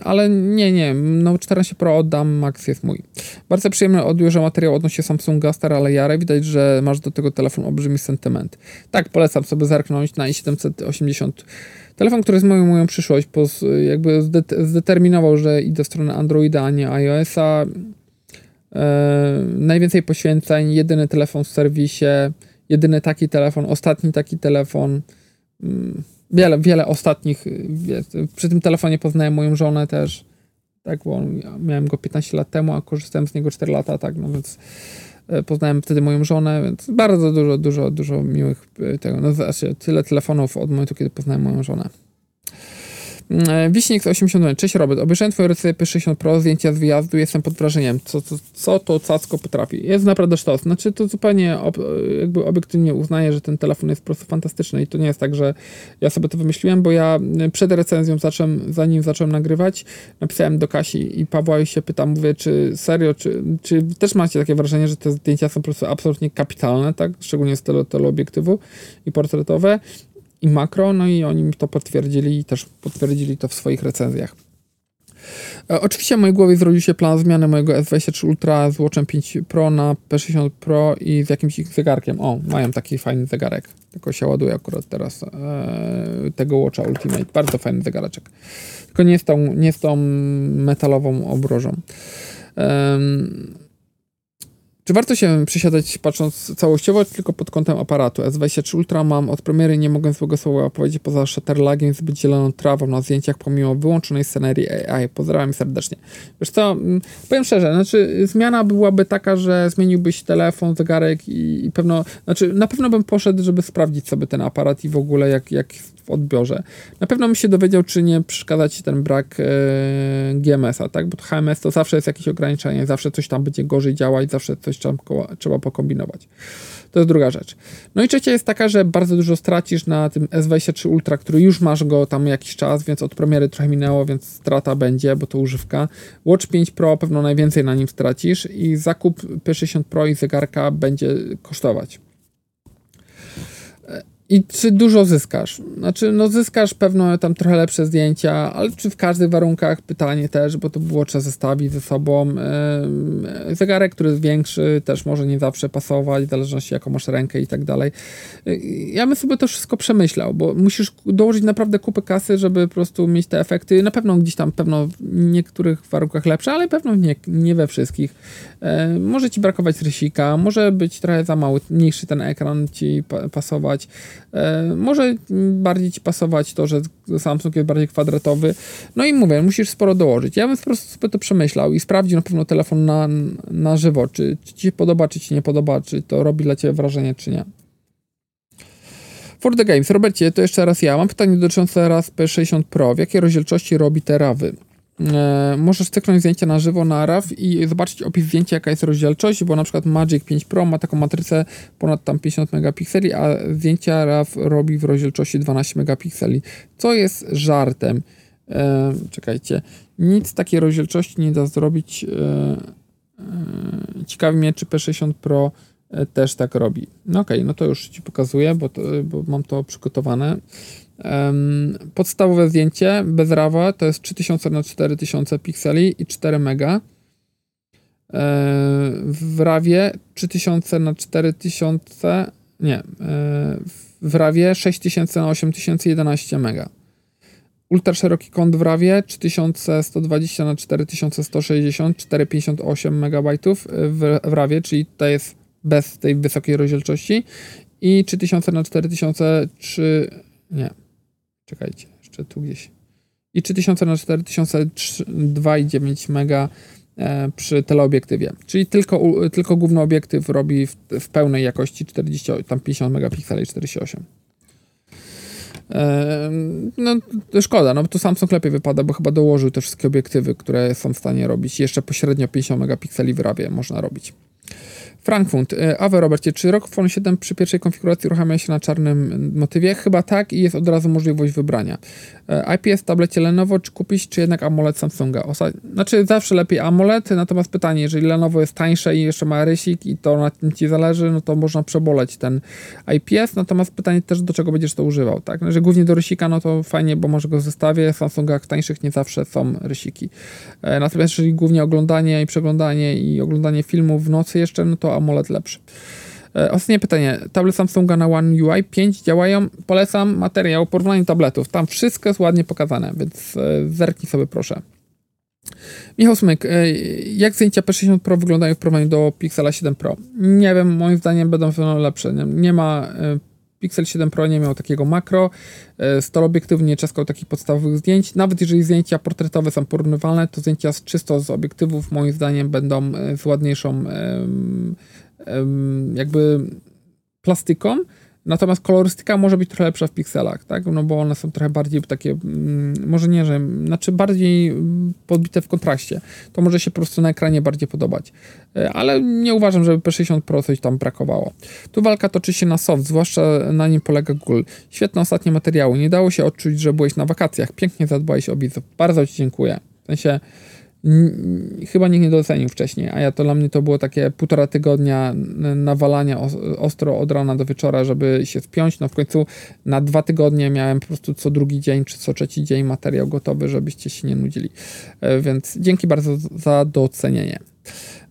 Ale nie, nie. No 14 Pro oddam, Max jest mój. Bardzo przyjemny odbiór materiał odnośnie Samsunga, stara ale jarę. Widać, że masz do tego telefon olbrzymi sentyment. Tak, polecam sobie zerknąć na i780 telefon, który jest moją, przyszłość, jakby zdeterminował, że idę w stronę Androida, a nie iOS-a. Najwięcej poświęceń, jedyny telefon w serwisie, jedyny taki telefon, ostatni taki telefon. Mm, wiele, wiele ostatnich. Przy tym telefonie poznałem moją żonę też. Tak, bo miałem go 15 lat temu, a korzystałem z niego 4 lata, tak, no więc E, poznałem wtedy moją żonę, więc bardzo dużo, dużo, dużo miłych e, tego, no znaczy tyle telefonów od momentu, kiedy poznałem moją żonę. E, Wiśnik 80. Cześć Robert, obejrzałem twoje recenzję P60 Pro, zdjęcia z wyjazdu, jestem pod wrażeniem, co, co, co to cacko potrafi. Jest naprawdę sztos. Znaczy to zupełnie ob, jakby obiektywnie uznaję, że ten telefon jest po prostu fantastyczny i to nie jest tak, że ja sobie to wymyśliłem, bo ja przed recenzją zacząłem, zanim zacząłem nagrywać, napisałem do Kasi i Pawła i się pytam, mówię, czy serio, czy, czy też macie takie wrażenie, że te zdjęcia są po prostu absolutnie kapitalne, tak? Szczególnie z teleobiektywu i portretowe i makro, no i oni mi to potwierdzili i też potwierdzili to w swoich recenzjach. E, oczywiście w mojej głowie zrodził się plan zmiany mojego S23 Ultra z Watchem 5 Pro na P60 Pro i z jakimś zegarkiem. O, mają taki fajny zegarek. Tylko się ładuje akurat teraz e, tego Watcha Ultimate. Bardzo fajny zegareczek. Tylko nie z tą, nie z tą metalową obrożą. Czy warto się przesiadać patrząc całościowo, czy tylko pod kątem aparatu? S23 Ultra mam od premiery nie mogę złego słowa powiedzieć poza shutterlagiem zbyt zieloną trawą na zdjęciach pomimo wyłączonej scenerii AI. Pozdrawiam serdecznie. Wiesz co, mm, powiem szczerze, znaczy zmiana byłaby taka, że zmieniłbyś telefon, zegarek i, i pewno, znaczy na pewno bym poszedł, żeby sprawdzić sobie ten aparat i w ogóle jak, jak w odbiorze. Na pewno bym się dowiedział, czy nie przeszkadza ci ten brak e, GMS-a, tak? Bo HMS to zawsze jest jakieś ograniczenie, zawsze coś tam będzie gorzej działać, zawsze coś trzeba, trzeba pokombinować. To jest druga rzecz. No i trzecia jest taka, że bardzo dużo stracisz na tym S23 Ultra, który już masz go tam jakiś czas, więc od premiery trochę minęło, więc strata będzie, bo to używka. Watch 5 Pro pewno najwięcej na nim stracisz i zakup P60 Pro i zegarka będzie kosztować. I czy dużo zyskasz? Znaczy, no zyskasz pewno tam trochę lepsze zdjęcia, ale czy w każdych warunkach? Pytanie też, bo to było trzeba zestawić ze sobą. Zegarek, który jest większy, też może nie zawsze pasować, w zależności jaką masz rękę i tak dalej. Ja bym sobie to wszystko przemyślał, bo musisz dołożyć naprawdę kupę kasy, żeby po prostu mieć te efekty. Na pewno gdzieś tam, pewno w niektórych warunkach lepsze, ale pewno nie, nie we wszystkich. Może ci brakować rysika, może być trochę za mały, mniejszy ten ekran ci pasować. E, może bardziej ci pasować to, że Samsung jest bardziej kwadratowy. No i mówię, musisz sporo dołożyć. Ja bym po prostu sobie to przemyślał i sprawdził na pewno telefon na, na żywo, czy, czy ci się podoba, czy ci nie podoba, czy to robi dla ciebie wrażenie, czy nie. For the Games. Robercie, to jeszcze raz ja. Mam pytanie dotyczące RAS P60 Pro. W jakiej rozdzielczości robi te rawy? E, możesz cyknąć zdjęcia na żywo na RAW i zobaczyć opis zdjęcia, jaka jest rozdzielczość, bo na przykład Magic 5 Pro ma taką matrycę ponad tam 50 megapikseli, a zdjęcia RAW robi w rozdzielczości 12 megapikseli, co jest żartem. E, czekajcie, nic takiej rozdzielczości nie da zrobić. E, e, ciekawi mnie, czy P60 Pro e, też tak robi. No okej, okay, no to już Ci pokazuję, bo, to, bo mam to przygotowane. Podstawowe zdjęcie bez rawa to jest 3000 na 4000 pikseli i 4 mega. w Rawie 3000 na 4000, nie, w Rawie 6000 na 8000 11 mega. Ultra szeroki kąt w RAWie 3120 na 4160 458 MB w, RAWie, czyli to jest bez tej wysokiej rozdzielczości i 3000 na 4003 nie, czekajcie, jeszcze tu gdzieś i 3000 na 4002,9 mega e, przy teleobiektywie. Czyli tylko, tylko główny obiektyw robi w, w pełnej jakości 40, tam 50 megapikseli 48. No, szkoda, no bo tu Samsung lepiej wypada, bo chyba dołożył te wszystkie obiektywy, które są w stanie robić. Jeszcze pośrednio 50 megapikseli w RAWie można robić. Frankfurt. Awe Robercie, czy ROG Phone 7 przy pierwszej konfiguracji uruchamia się na czarnym motywie? Chyba tak i jest od razu możliwość wybrania. E, IPS w tablecie Lenovo, czy kupić, czy jednak AMOLED Samsunga? Osa znaczy zawsze lepiej AMOLED, natomiast pytanie, jeżeli Lenovo jest tańsze i jeszcze ma rysik i to na tym ci zależy, no to można przeboleć ten IPS, natomiast pytanie też do czego będziesz to używał, tak? No, jeżeli głównie do rysika, no to fajnie, bo może go w w Samsungach tańszych nie zawsze są rysiki. E, natomiast jeżeli głównie oglądanie i przeglądanie i oglądanie filmów w nocy jeszcze, no to AMOLED lepszy. E, ostatnie pytanie. Tablet Samsunga na One UI 5 działają. Polecam materiał porównanie tabletów. Tam wszystko jest ładnie pokazane, więc e, zerknij sobie proszę. Michał Smyk, e, jak zdjęcia P60 Pro wyglądają w porównaniu do Pixela 7 Pro? Nie wiem, moim zdaniem będą lepsze. Nie ma Pixel 7 Pro nie miał takiego makro, Stol obiektyw nie czaskał takich podstawowych zdjęć. Nawet jeżeli zdjęcia portretowe są porównywalne, to zdjęcia z, czysto z obiektywów moim zdaniem będą z ładniejszą jakby plastyką, natomiast kolorystyka może być trochę lepsza w pikselach, tak? No bo one są trochę bardziej takie, mm, może nie, że, znaczy bardziej podbite w kontraście. To może się po prostu na ekranie bardziej podobać. E, ale nie uważam, żeby P60 Pro coś tam brakowało. Tu walka toczy się na soft, zwłaszcza na nim polega Google. Świetne ostatnie materiały. Nie dało się odczuć, że byłeś na wakacjach. Pięknie zadbałeś o widzów. Bardzo Ci dziękuję. W sensie chyba nikt nie docenił wcześniej, a ja to dla mnie to było takie półtora tygodnia nawalania ostro od rana do wieczora, żeby się spiąć. No w końcu na dwa tygodnie miałem po prostu co drugi dzień czy co trzeci dzień materiał gotowy, żebyście się nie nudzili. E, więc dzięki bardzo za docenienie.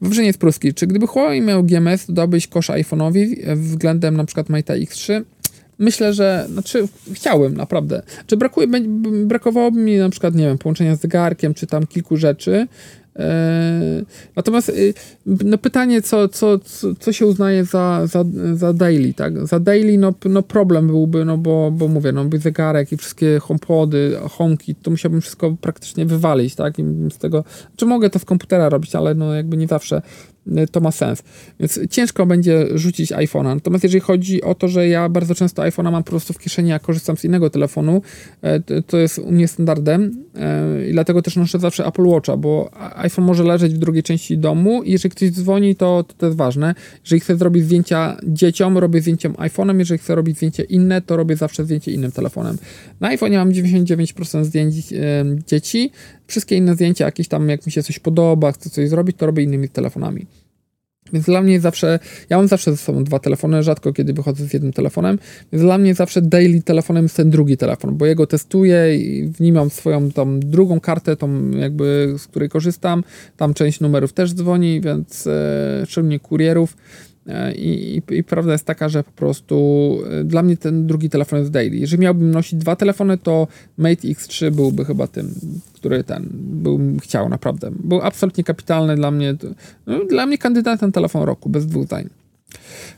Wawrzyniec Pruski, czy gdyby Huawei miał GMS, dodałbyś kosz iPhone'owi względem na przykład Mate X3? Myślę, że, znaczy chciałbym naprawdę. Czy brakuje, brakowałoby mi na przykład, nie wiem, połączenia z zegarkiem, czy tam kilku rzeczy, e, Natomiast y, no pytanie, co, co, co, się uznaje za, za, za daily, tak? Za daily no, no problem byłby, no bo, bo mówię, no by zegarek i wszystkie homepody, homki, to musiałbym wszystko praktycznie wywalić, tak? I z tego, czy mogę to z komputera robić, ale no jakby nie zawsze to ma sens. Więc ciężko będzie rzucić iPhone'a. Natomiast jeżeli chodzi o to, że ja bardzo często iPhone'a mam po prostu w kieszeni, a korzystam z innego telefonu, y, to jest u mnie standardem y, i dlatego też noszę zawsze Apple Watcha, bo iPhone może leżeć w drugiej części domu i jeżeli ktoś dzwoni, to, to, to jest ważne. Jeżeli chcę zrobić zdjęcia dzieciom, robię zdjęciem iPhone'em, jeżeli chcę robić zdjęcie inne, to robię zawsze zdjęcie innym telefonem. Na iPhone'ie mam 99% zdjęć dzieci, Wszystkie inne zdjęcia, jakieś tam, jak mi się coś podoba, chcę coś zrobić, to robię innymi telefonami. Więc dla mnie zawsze, ja mam zawsze ze sobą dwa telefony, rzadko kiedy wychodzę z jednym telefonem, więc dla mnie zawsze daily telefonem jest ten drugi telefon, bo jego testuję i w nim mam swoją tą drugą kartę, tą jakby z której korzystam, tam część numerów też dzwoni, więc e, szczególnie kurierów, I, i, I, prawda jest taka, że po prostu e, dla mnie ten drugi telefon jest daily. Jeżeli miałbym nosić dwa telefony, to Mate X3 byłby chyba tym, który ten bym chciał naprawdę. Był absolutnie kapitalny dla mnie. No, dla mnie kandydat ten telefon roku, bez dwóch zdań.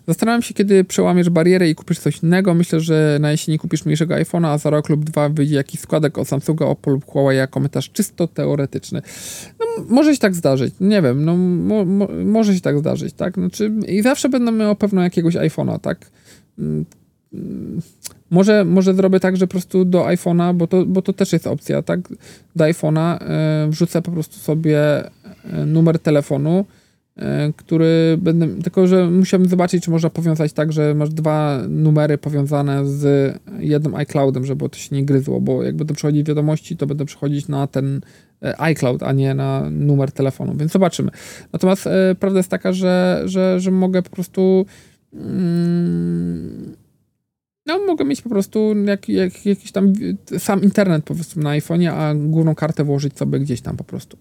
Zastanawiam się, kiedy przełamiesz barierę i kupisz coś innego. Myślę, że na jesieni kupisz mniejszego iPhone'a, a za rok lub dwa wyjdzie jakiś składek od Samsunga, Oppo lub Huawei, a komentarz czysto teoretyczny. No, może się tak zdarzyć, nie wiem, no mo, mo, może się tak zdarzyć, tak? Znaczy, I zawsze będę miał pewno jakiegoś iPhone'a, tak? Mm, mm, może, może zrobię tak, że po prostu do iPhone'a, bo to, bo to też jest opcja, tak? Do iPhone'a y, wrzucę po prostu sobie y, numer telefonu, E, który będę, tylko że musiałbym zobaczyć, czy można powiązać tak, że masz dwa numery powiązane z jednym iCloudem, żeby to się nie gryzło, bo jak będą przychodzić wiadomości, to będą przychodzić na ten e, iCloud, a nie na numer telefonu, więc zobaczymy. Natomiast e, prawda jest taka, że, że, że mogę po prostu mm, no, mogę mieć po prostu jak, jak, jakiś tam sam internet powiedzmy na iPhone'ie, a główną kartę włożyć sobie gdzieś tam po prostu.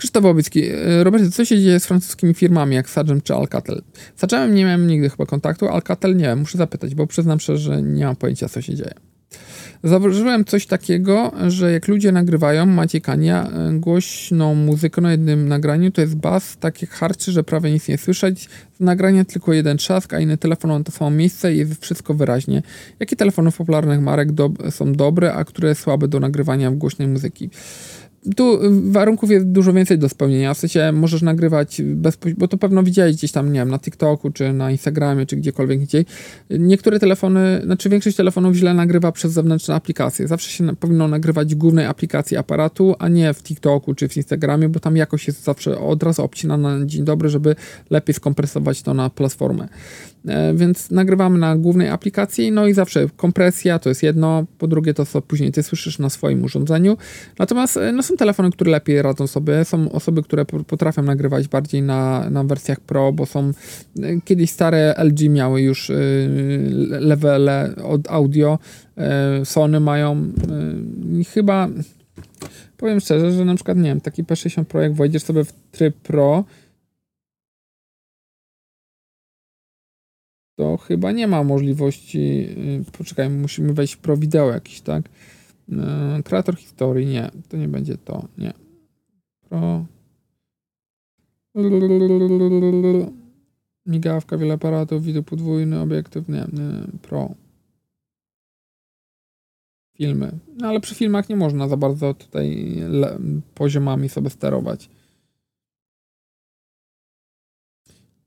Krzysztof Łobicki. E, Robert, co się dzieje z francuskimi firmami jak Sagem czy Alcatel? Z Sagemem nie miałem nigdy chyba kontaktu, Alcatel nie wiem, muszę zapytać, bo przyznam szczerze, że nie mam pojęcia, co się dzieje. Zauważyłem coś takiego, że jak ludzie nagrywają Maciej Kania e, głośną muzykę na jednym nagraniu, to jest bas takie harczy, że prawie nic nie słyszeć. Z nagrania tylko jeden trzask, a inny telefon ma to samo miejsce i jest wszystko wyraźnie. Jakie telefony popularnych marek do, są dobre, a które słabe do nagrywania w głośnej muzyki? Tu warunków jest dużo więcej do spełnienia. W sensie możesz nagrywać bezpośrednio, bo to pewno widziałeś gdzieś tam, nie wiem, na TikToku, czy na Instagramie, czy gdziekolwiek gdzieś. Niektóre telefony, znaczy większość telefonów źle nagrywa przez zewnętrzne aplikacje. Zawsze się powinno nagrywać w głównej aplikacji aparatu, a nie w TikToku czy w Instagramie, bo tam jakoś jest zawsze od razu obcinana na dzień dobry, żeby lepiej skompresować to na platformę. E, więc nagrywamy na głównej aplikacji, no i zawsze kompresja to jest jedno, po drugie to, co później ty słyszysz na swoim urządzeniu. Natomiast e, no, są telefony, które lepiej radzą sobie, są osoby, które potrafią nagrywać bardziej na, na wersjach Pro, bo są e, kiedyś stare LG miały już levele od audio, Sony mają chyba powiem szczerze, że na przykład nie wiem, taki P60 Pro jak wejdziesz sobie w tryb Pro, to chyba nie ma możliwości. Y, poczekaj, musimy wejść w pro wideo jakiś, tak? Y, kreator historii, nie, to nie będzie to, nie. Pro. Migawka, wiele aparatów, widok podwójny, obiektyw, nie, nie, pro. Filmy. No ale przy filmach nie można za bardzo tutaj poziomami sobie sterować.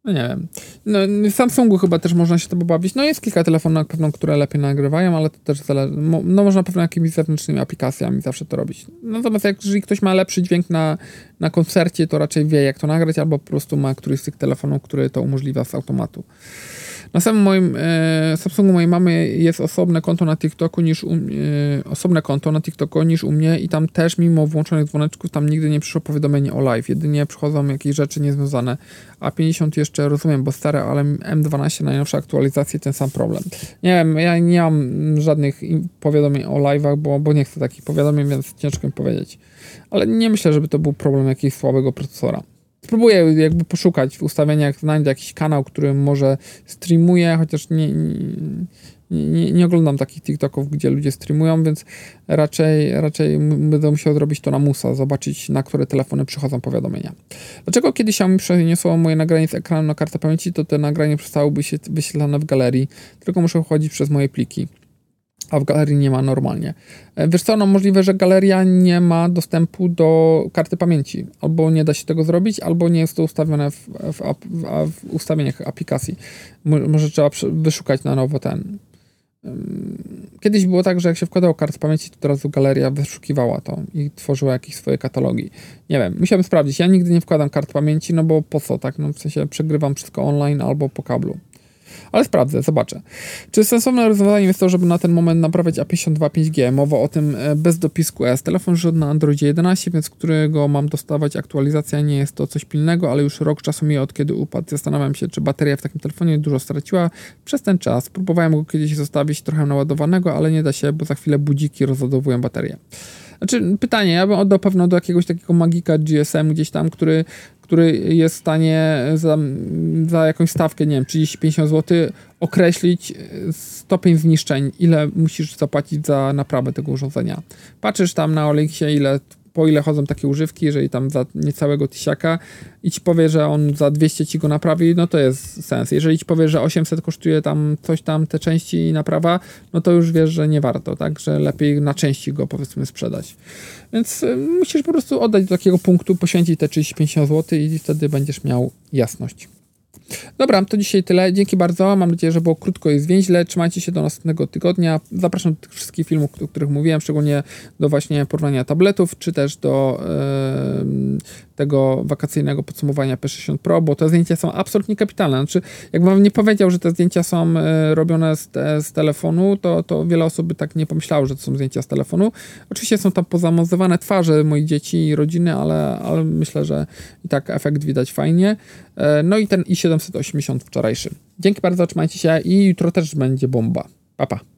No nie wiem. No, Samsungu chyba też można się to pobawić. No jest kilka telefonów na pewno, które lepiej nagrywają, ale to też zależy. No można pewno jakimiś zewnętrznymi aplikacjami zawsze to robić. Natomiast jak, jeżeli ktoś ma lepszy dźwięk na, na koncercie, to raczej wie jak to nagrać, albo po prostu ma któryś z tych telefonów, który to umożliwia z automatu. Na samym moim e, Samsungu mojej mamy jest osobne konto na TikToku niż u, e, osobne konto na TikToku niż u mnie i tam też mimo włączonych dzwoneczków tam nigdy nie przyszło powiadomienie o live. Jedynie przychodzą jakieś rzeczy niezwiązane. A 50 jeszcze rozumiem, bo stare, ale M12 najnowsze aktualizacje ten sam problem. Nie wiem, ja nie mam żadnych powiadomień o live'ach, bo, bo nie chcę takich powiadomień, więc ciężko mi powiedzieć. Ale nie myślę, żeby to był problem jakiegoś słabego procesora. Spróbuję jakby poszukać w ustawieniach, znajdę jakiś kanał, który może streamuje, chociaż nie, nie, nie, oglądam takich TikToków, gdzie ludzie streamują, więc raczej, raczej będę musiał zrobić to na musa, zobaczyć na które telefony przychodzą powiadomienia. Dlaczego kiedyś mi przeniosło moje nagranie z ekranu na kartę pamięci, to te nagranie przestałoby się wyświetlane w galerii, tylko muszę chodzić przez moje pliki a w galerii nie ma normalnie. E, wiesz co, no możliwe, że galeria nie ma dostępu do karty pamięci, albo nie da się tego zrobić, albo nie jest to ustawione w, w, w, w ustawieniach aplikacji. Może trzeba wyszukać na nowo ten. Kiedyś było tak, że jak się wkładało kartę pamięci, to od razu galeria wyszukiwała to i tworzyła jakieś swoje katalogi. Nie wiem, musiałem sprawdzić. Ja nigdy nie wkładam kart pamięci, no bo po co, tak? No w sensie przegrywam wszystko online albo po kablu. Ale sprawdzę, zobaczę. Czy sensowne rozwiązaniem jest to, żeby na ten moment naprawiać A52 5G? Mowa o tym e, bez dopisku S. Telefon żydł na Androidzie 11, więc którego mam dostawać aktualizacja nie jest to coś pilnego, ale już rok czasu mija od kiedy upadł. Zastanawiam się, czy bateria w takim telefonie dużo straciła przez ten czas. Próbowałem go kiedyś zostawić trochę naładowanego, ale nie da się, bo za chwilę budziki rozładowują baterię. Znaczy, pytanie, ja bym oddał pewno do jakiegoś takiego magika GSM gdzieś tam, który który jest w stanie za, za jakąś stawkę, nie wiem, 30-50 zł określić stopień zniszczeń, ile musisz zapłacić za naprawę tego urządzenia. Patrzysz tam na Olexie, ile po ile chodzą takie używki, jeżeli tam za niecałego tysiaka i ci powie, że on za 200 ci go naprawi, no to jest sens. Jeżeli ci powie, że 800 kosztuje tam coś tam, te części i naprawa, no to już wiesz, że nie warto, tak, że lepiej na części go powiedzmy sprzedać. Więc y, musisz po prostu oddać do takiego punktu, poświęcić te 30-50 zł i wtedy będziesz miał jasność. Dobra, to dzisiaj tyle. Dzięki bardzo. Mam nadzieję, że było krótko i zwięźle. Trzymajcie się do następnego tygodnia. Zapraszam do tych wszystkich filmów, o których mówiłem, szczególnie do właśnie porównania tabletów, czy też do tego wakacyjnego podsumowania P60 Pro, bo te zdjęcia są absolutnie kapitalne. Znaczy, jakbym wam nie powiedział, że te zdjęcia są yy, robione z, z, telefonu, to, to wiele osób by tak nie pomyślało, że to są zdjęcia z telefonu. Oczywiście są tam pozamozowane twarze moich dzieci i rodziny, ale, ale myślę, że i tak efekt widać fajnie. Yy, no i ten i7 780 wczorajszy. Dzięki bardzo, trzymajcie się i jutro też będzie bomba. Pa, pa.